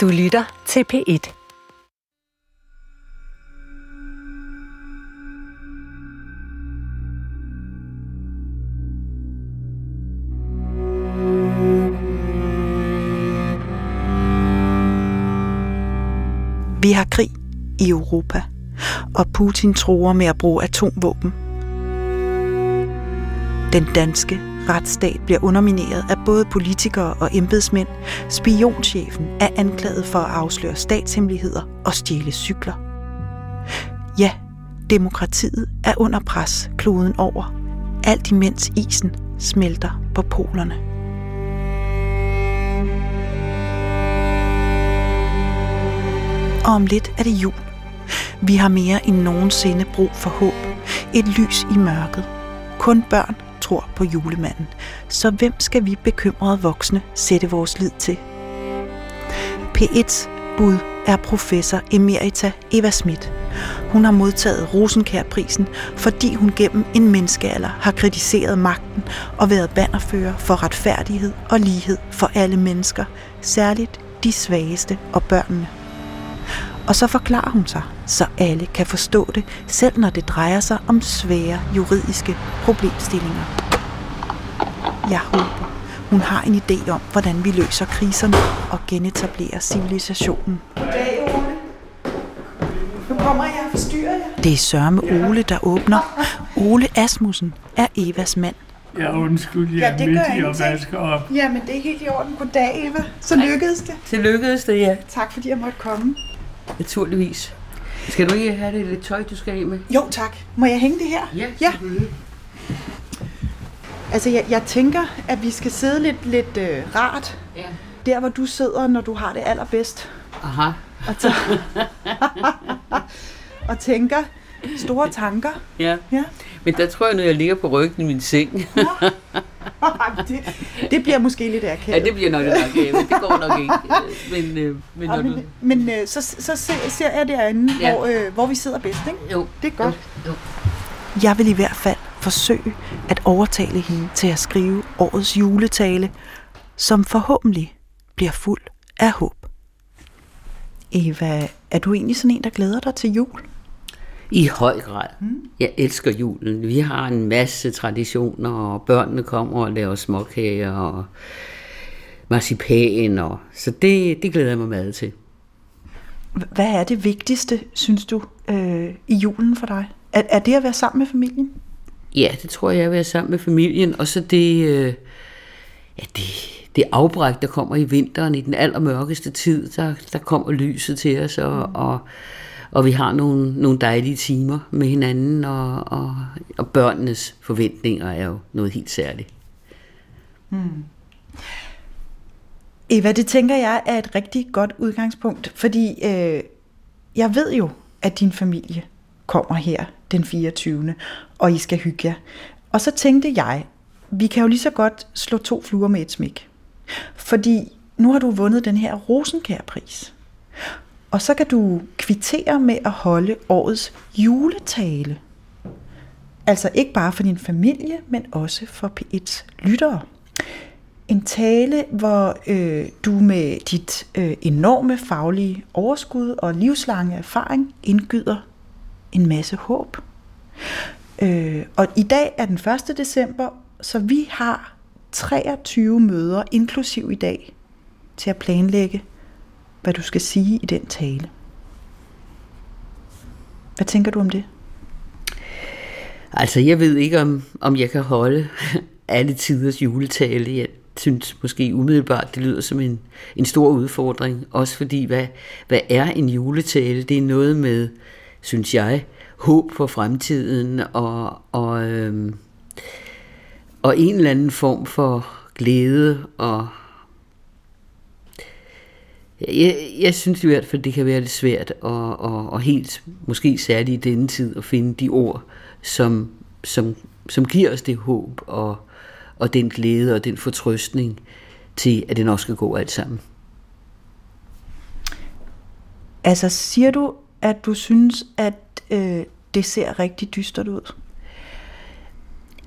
Du lytter til P1. Vi har krig i Europa, og Putin tror med at bruge atomvåben. Den danske retsstat bliver undermineret af både politikere og embedsmænd. Spionchefen er anklaget for at afsløre statshemmeligheder og stjæle cykler. Ja, demokratiet er under pres kloden over, alt imens isen smelter på polerne. Og om lidt er det jul. Vi har mere end nogensinde brug for håb. Et lys i mørket. Kun børn tror på julemanden. Så hvem skal vi bekymrede voksne sætte vores lid til? P1 bud er professor emerita Eva Schmidt. Hun har modtaget Rosenkærprisen, fordi hun gennem en menneskealder har kritiseret magten og været bannerfører for retfærdighed og lighed for alle mennesker, særligt de svageste og børnene. Og så forklarer hun sig, så alle kan forstå det, selv når det drejer sig om svære juridiske problemstillinger. Jeg håber, hun har en idé om, hvordan vi løser kriserne og genetablerer civilisationen. Goddag, Ole. Nu kommer jeg og forstyrrer jer. Det er Sørme Ole, der åbner. Ole Asmussen er Evas mand. Ja, undskyld, jeg Ja, er det midt gør i at vaske op. Jamen, det er helt i orden. Goddag, Eva. Så lykkedes det. Det lykkedes det, ja. Tak, fordi jeg måtte komme. Naturligvis. Skal du ikke have det lidt tøj, du skal af med? Jo, tak. Må jeg hænge det her? Ja, Ja. Altså, jeg, jeg tænker, at vi skal sidde lidt, lidt øh, rart. Ja. Der, hvor du sidder, når du har det allerbedst. Aha. Og, tæ- og tænker store tanker. Ja. Ja. Men der tror jeg nu, jeg ligger på ryggen i min seng. det, det bliver måske lidt ja, akavet. det bliver nok af, men det går nok ikke. Men, øh, men når Ja, du... men, men øh, så, så ser, jeg derinde, Ja. ja. hvor, øh, hvor vi sidder bedst, ikke? Jo. Det er godt. Jo. Jeg vil i hvert fald forsøge at overtale hende til at skrive årets juletale, som forhåbentlig bliver fuld af håb. Eva, er du egentlig sådan en, der glæder dig til jul? I høj grad. Jeg elsker julen. Vi har en masse traditioner, og børnene kommer og laver småkager og marcipan. Og, så det, det glæder jeg mig meget til. Hvad er det vigtigste, synes du, øh, i julen for dig? Er, er det at være sammen med familien? Ja, det tror jeg, jeg vil være sammen med familien. Og så det, øh, ja, det, det afbræk, der kommer i vinteren, i den allermørkeste tid, der, der kommer lyset til os, og, og, og vi har nogle, nogle dejlige timer med hinanden, og, og, og børnenes forventninger er jo noget helt særligt. Hmm. Eva, det tænker jeg er et rigtig godt udgangspunkt, fordi øh, jeg ved jo, at din familie kommer her den 24. og I skal hygge jer. Og så tænkte jeg, vi kan jo lige så godt slå to fluer med et smæk. Fordi nu har du vundet den her Rosenkærpris. Og så kan du kvittere med at holde årets juletale. Altså ikke bare for din familie, men også for P1's lyttere. En tale, hvor øh, du med dit øh, enorme faglige overskud og livslange erfaring indgyder en masse håb. Øh, og i dag er den 1. december, så vi har 23 møder, inklusiv i dag, til at planlægge, hvad du skal sige i den tale. Hvad tænker du om det? Altså, jeg ved ikke, om, om jeg kan holde alle tiders juletale. Jeg synes måske umiddelbart, det lyder som en, en stor udfordring. Også fordi, hvad, hvad er en juletale? Det er noget med, synes jeg, håb for fremtiden og, og, øhm, og en eller anden form for glæde og jeg, jeg synes i hvert fald, det kan være lidt svært og, og, og helt, måske særligt i denne tid, at finde de ord, som, som, som giver os det håb og, og den glæde og den fortrøstning til, at det nok skal gå alt sammen. Altså, siger du, at du synes, at øh, det ser rigtig dystert ud?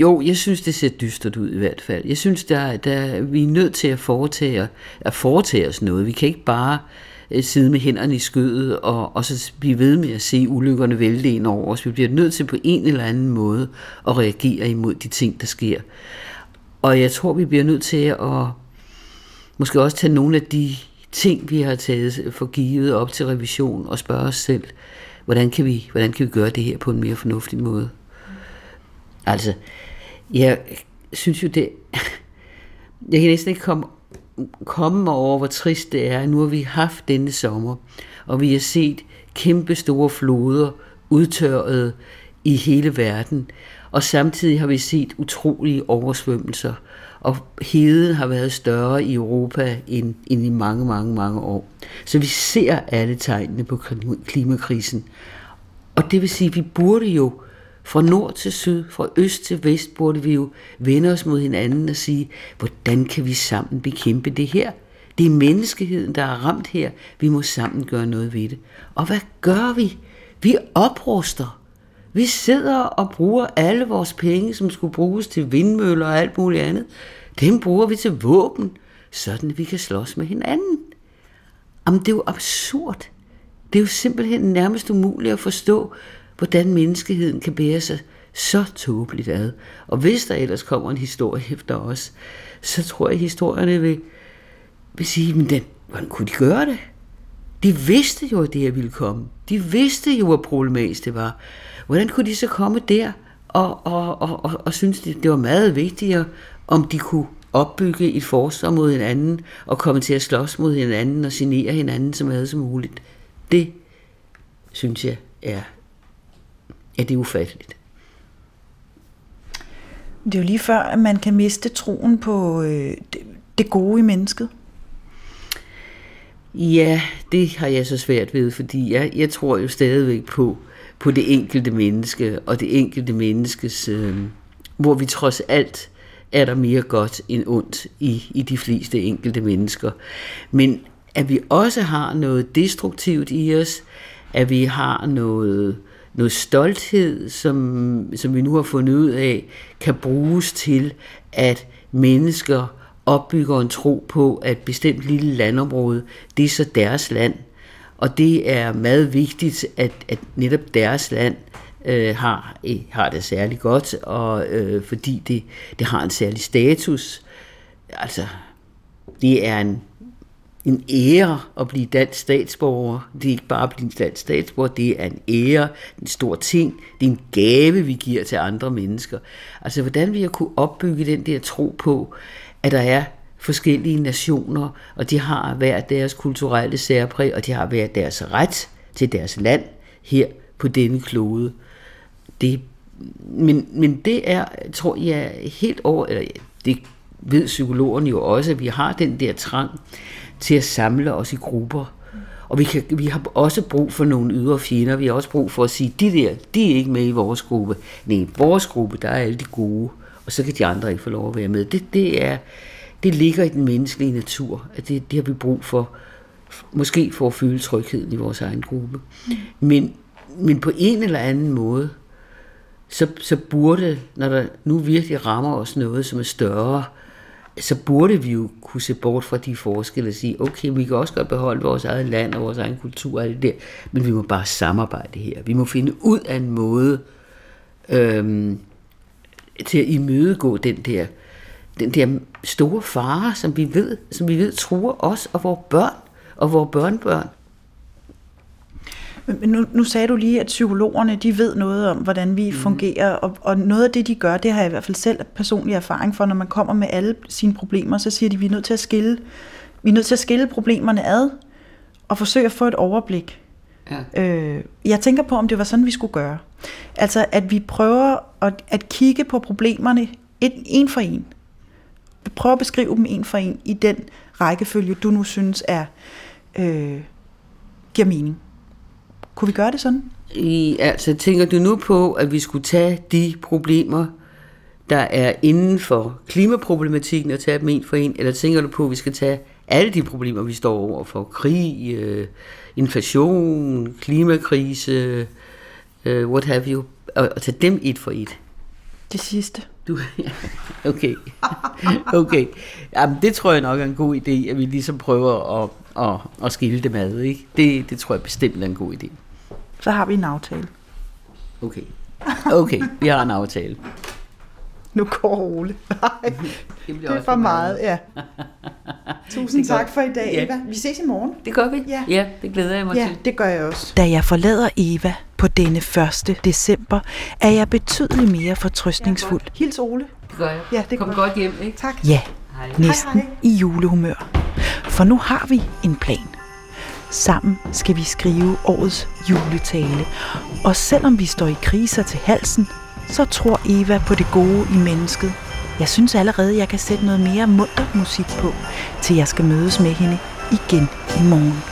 Jo, jeg synes, det ser dystert ud i hvert fald. Jeg synes, der, der, vi er nødt til at foretage, at foretage os noget. Vi kan ikke bare øh, sidde med hænderne i skødet og, og så blive ved med at se ulykkerne vælte ind over os. Vi bliver nødt til på en eller anden måde at reagere imod de ting, der sker. Og jeg tror, vi bliver nødt til at måske også tage nogle af de ting, vi har taget øh, for givet op til revision og spørge os selv, hvordan kan vi, hvordan kan vi gøre det her på en mere fornuftig måde? Altså, jeg synes jo det... Jeg kan næsten ikke komme, komme over, hvor trist det er. Nu har vi haft denne sommer, og vi har set kæmpe store floder udtørret i hele verden. Og samtidig har vi set utrolige oversvømmelser. Og heden har været større i Europa end, end i mange, mange, mange år. Så vi ser alle tegnene på klimakrisen. Og det vil sige, at vi burde jo fra nord til syd, fra øst til vest, burde vi jo vende os mod hinanden og sige, hvordan kan vi sammen bekæmpe det her? Det er menneskeheden, der er ramt her. Vi må sammen gøre noget ved det. Og hvad gør vi? Vi opruster. Vi sidder og bruger alle vores penge, som skulle bruges til vindmøller og alt muligt andet. Dem bruger vi til våben, sådan at vi kan slås med hinanden. Jamen, det er jo absurd. Det er jo simpelthen nærmest umuligt at forstå, hvordan menneskeheden kan bære sig så tåbeligt ad. Og hvis der ellers kommer en historie efter os, så tror jeg, at historierne vil, vil sige, men den, hvordan kunne de gøre det? De vidste jo, at det her ville komme. De vidste jo, hvor problematisk det var. Hvordan kunne de så komme der og, og, og, og, og synes, det, det var meget vigtigere, om de kunne opbygge et forsvar mod hinanden og komme til at slås mod hinanden og genere hinanden så meget som muligt. Det synes jeg er Ja, det er ufatteligt. Det er jo lige før, at man kan miste troen på øh, det, det gode i mennesket. Ja, det har jeg så svært ved, fordi jeg, jeg tror jo stadigvæk på, på det enkelte menneske, og det enkelte menneskes, øh, hvor vi trods alt er der mere godt end ondt i, i de fleste enkelte mennesker. Men at vi også har noget destruktivt i os, at vi har noget, noget stolthed, som, som vi nu har fundet ud af, kan bruges til, at mennesker opbygger en tro på, at bestemt lille landområde, det er så deres land. Og det er meget vigtigt, at, at netop deres land øh, har, øh, har det særlig godt, og øh, fordi det, det har en særlig status. Altså, det er en en ære at blive dansk statsborger. Det er ikke bare at blive dansk statsborger, det er en ære, en stor ting, det er en gave, vi giver til andre mennesker. Altså, hvordan vi har kunne opbygge den der tro på, at der er forskellige nationer, og de har hver deres kulturelle særpræg, og de har hver deres ret til deres land her på denne klode. Det, men, men det er, tror jeg, helt over, eller det ved psykologerne jo også, at vi har den der trang til at samle os i grupper. Og vi, kan, vi har også brug for nogle ydre fjender. Vi har også brug for at sige, de der, de er ikke med i vores gruppe. Nej, i vores gruppe, der er alle de gode. Og så kan de andre ikke få lov at være med. Det, det, er, det ligger i den menneskelige natur. At det, det har vi brug for. Måske for at føle trygheden i vores egen gruppe. Men, men på en eller anden måde, så, så burde, når der nu virkelig rammer os noget, som er større, så burde vi jo kunne se bort fra de forskelle og sige, okay, vi kan også godt beholde vores eget land og vores egen kultur og det der, men vi må bare samarbejde her. Vi må finde ud af en måde øhm, til at imødegå den der, den der store fare, som vi ved, som vi ved truer os og vores børn og vores børnebørn. Men nu, nu sagde du lige, at psykologerne de ved noget om, hvordan vi mm. fungerer, og, og noget af det, de gør, det har jeg i hvert fald selv personlig erfaring for, når man kommer med alle sine problemer, så siger de, at vi er nødt til at skille, vi er nødt til at skille problemerne ad, og forsøge at få et overblik. Ja. Øh, jeg tænker på, om det var sådan, vi skulle gøre. Altså, at vi prøver at, at kigge på problemerne et, en for en. Vi prøver at beskrive dem en for en i den rækkefølge, du nu synes er øh, giver mening. Kunne vi gøre det sådan? I, altså, tænker du nu på, at vi skulle tage de problemer, der er inden for klimaproblematikken, og tage dem en for en, eller tænker du på, at vi skal tage alle de problemer, vi står over for, krig, øh, inflation, klimakrise, øh, what have you, og, og tage dem et for et? Det sidste. Du, okay. Okay. Jamen, det tror jeg nok er en god idé, at vi ligesom prøver at, at, at skille det med, ikke? Det, det tror jeg bestemt er en god idé. Så har vi en aftale. Okay. Okay, vi har en aftale. Nu går Ole. Nej, Det, det er for meget, ja. Tusind tak godt. for i dag, Ja. Eva. Vi ses i morgen. Det gør vi. Ja. ja det glæder jeg mig Ja, til. det gør jeg også. Da jeg forlader Eva på denne 1. december, er jeg betydeligt mere fortrøstningsfuld. Hils Ole. Det gør jeg. Ja, det Kom gør godt hjem, ikke? Tak. Hej. Ja, næsten hej. i julehumør. For nu har vi en plan. Sammen skal vi skrive årets juletale. Og selvom vi står i kriser til halsen, så tror Eva på det gode i mennesket. Jeg synes allerede, jeg kan sætte noget mere munter musik på, til jeg skal mødes med hende igen i morgen.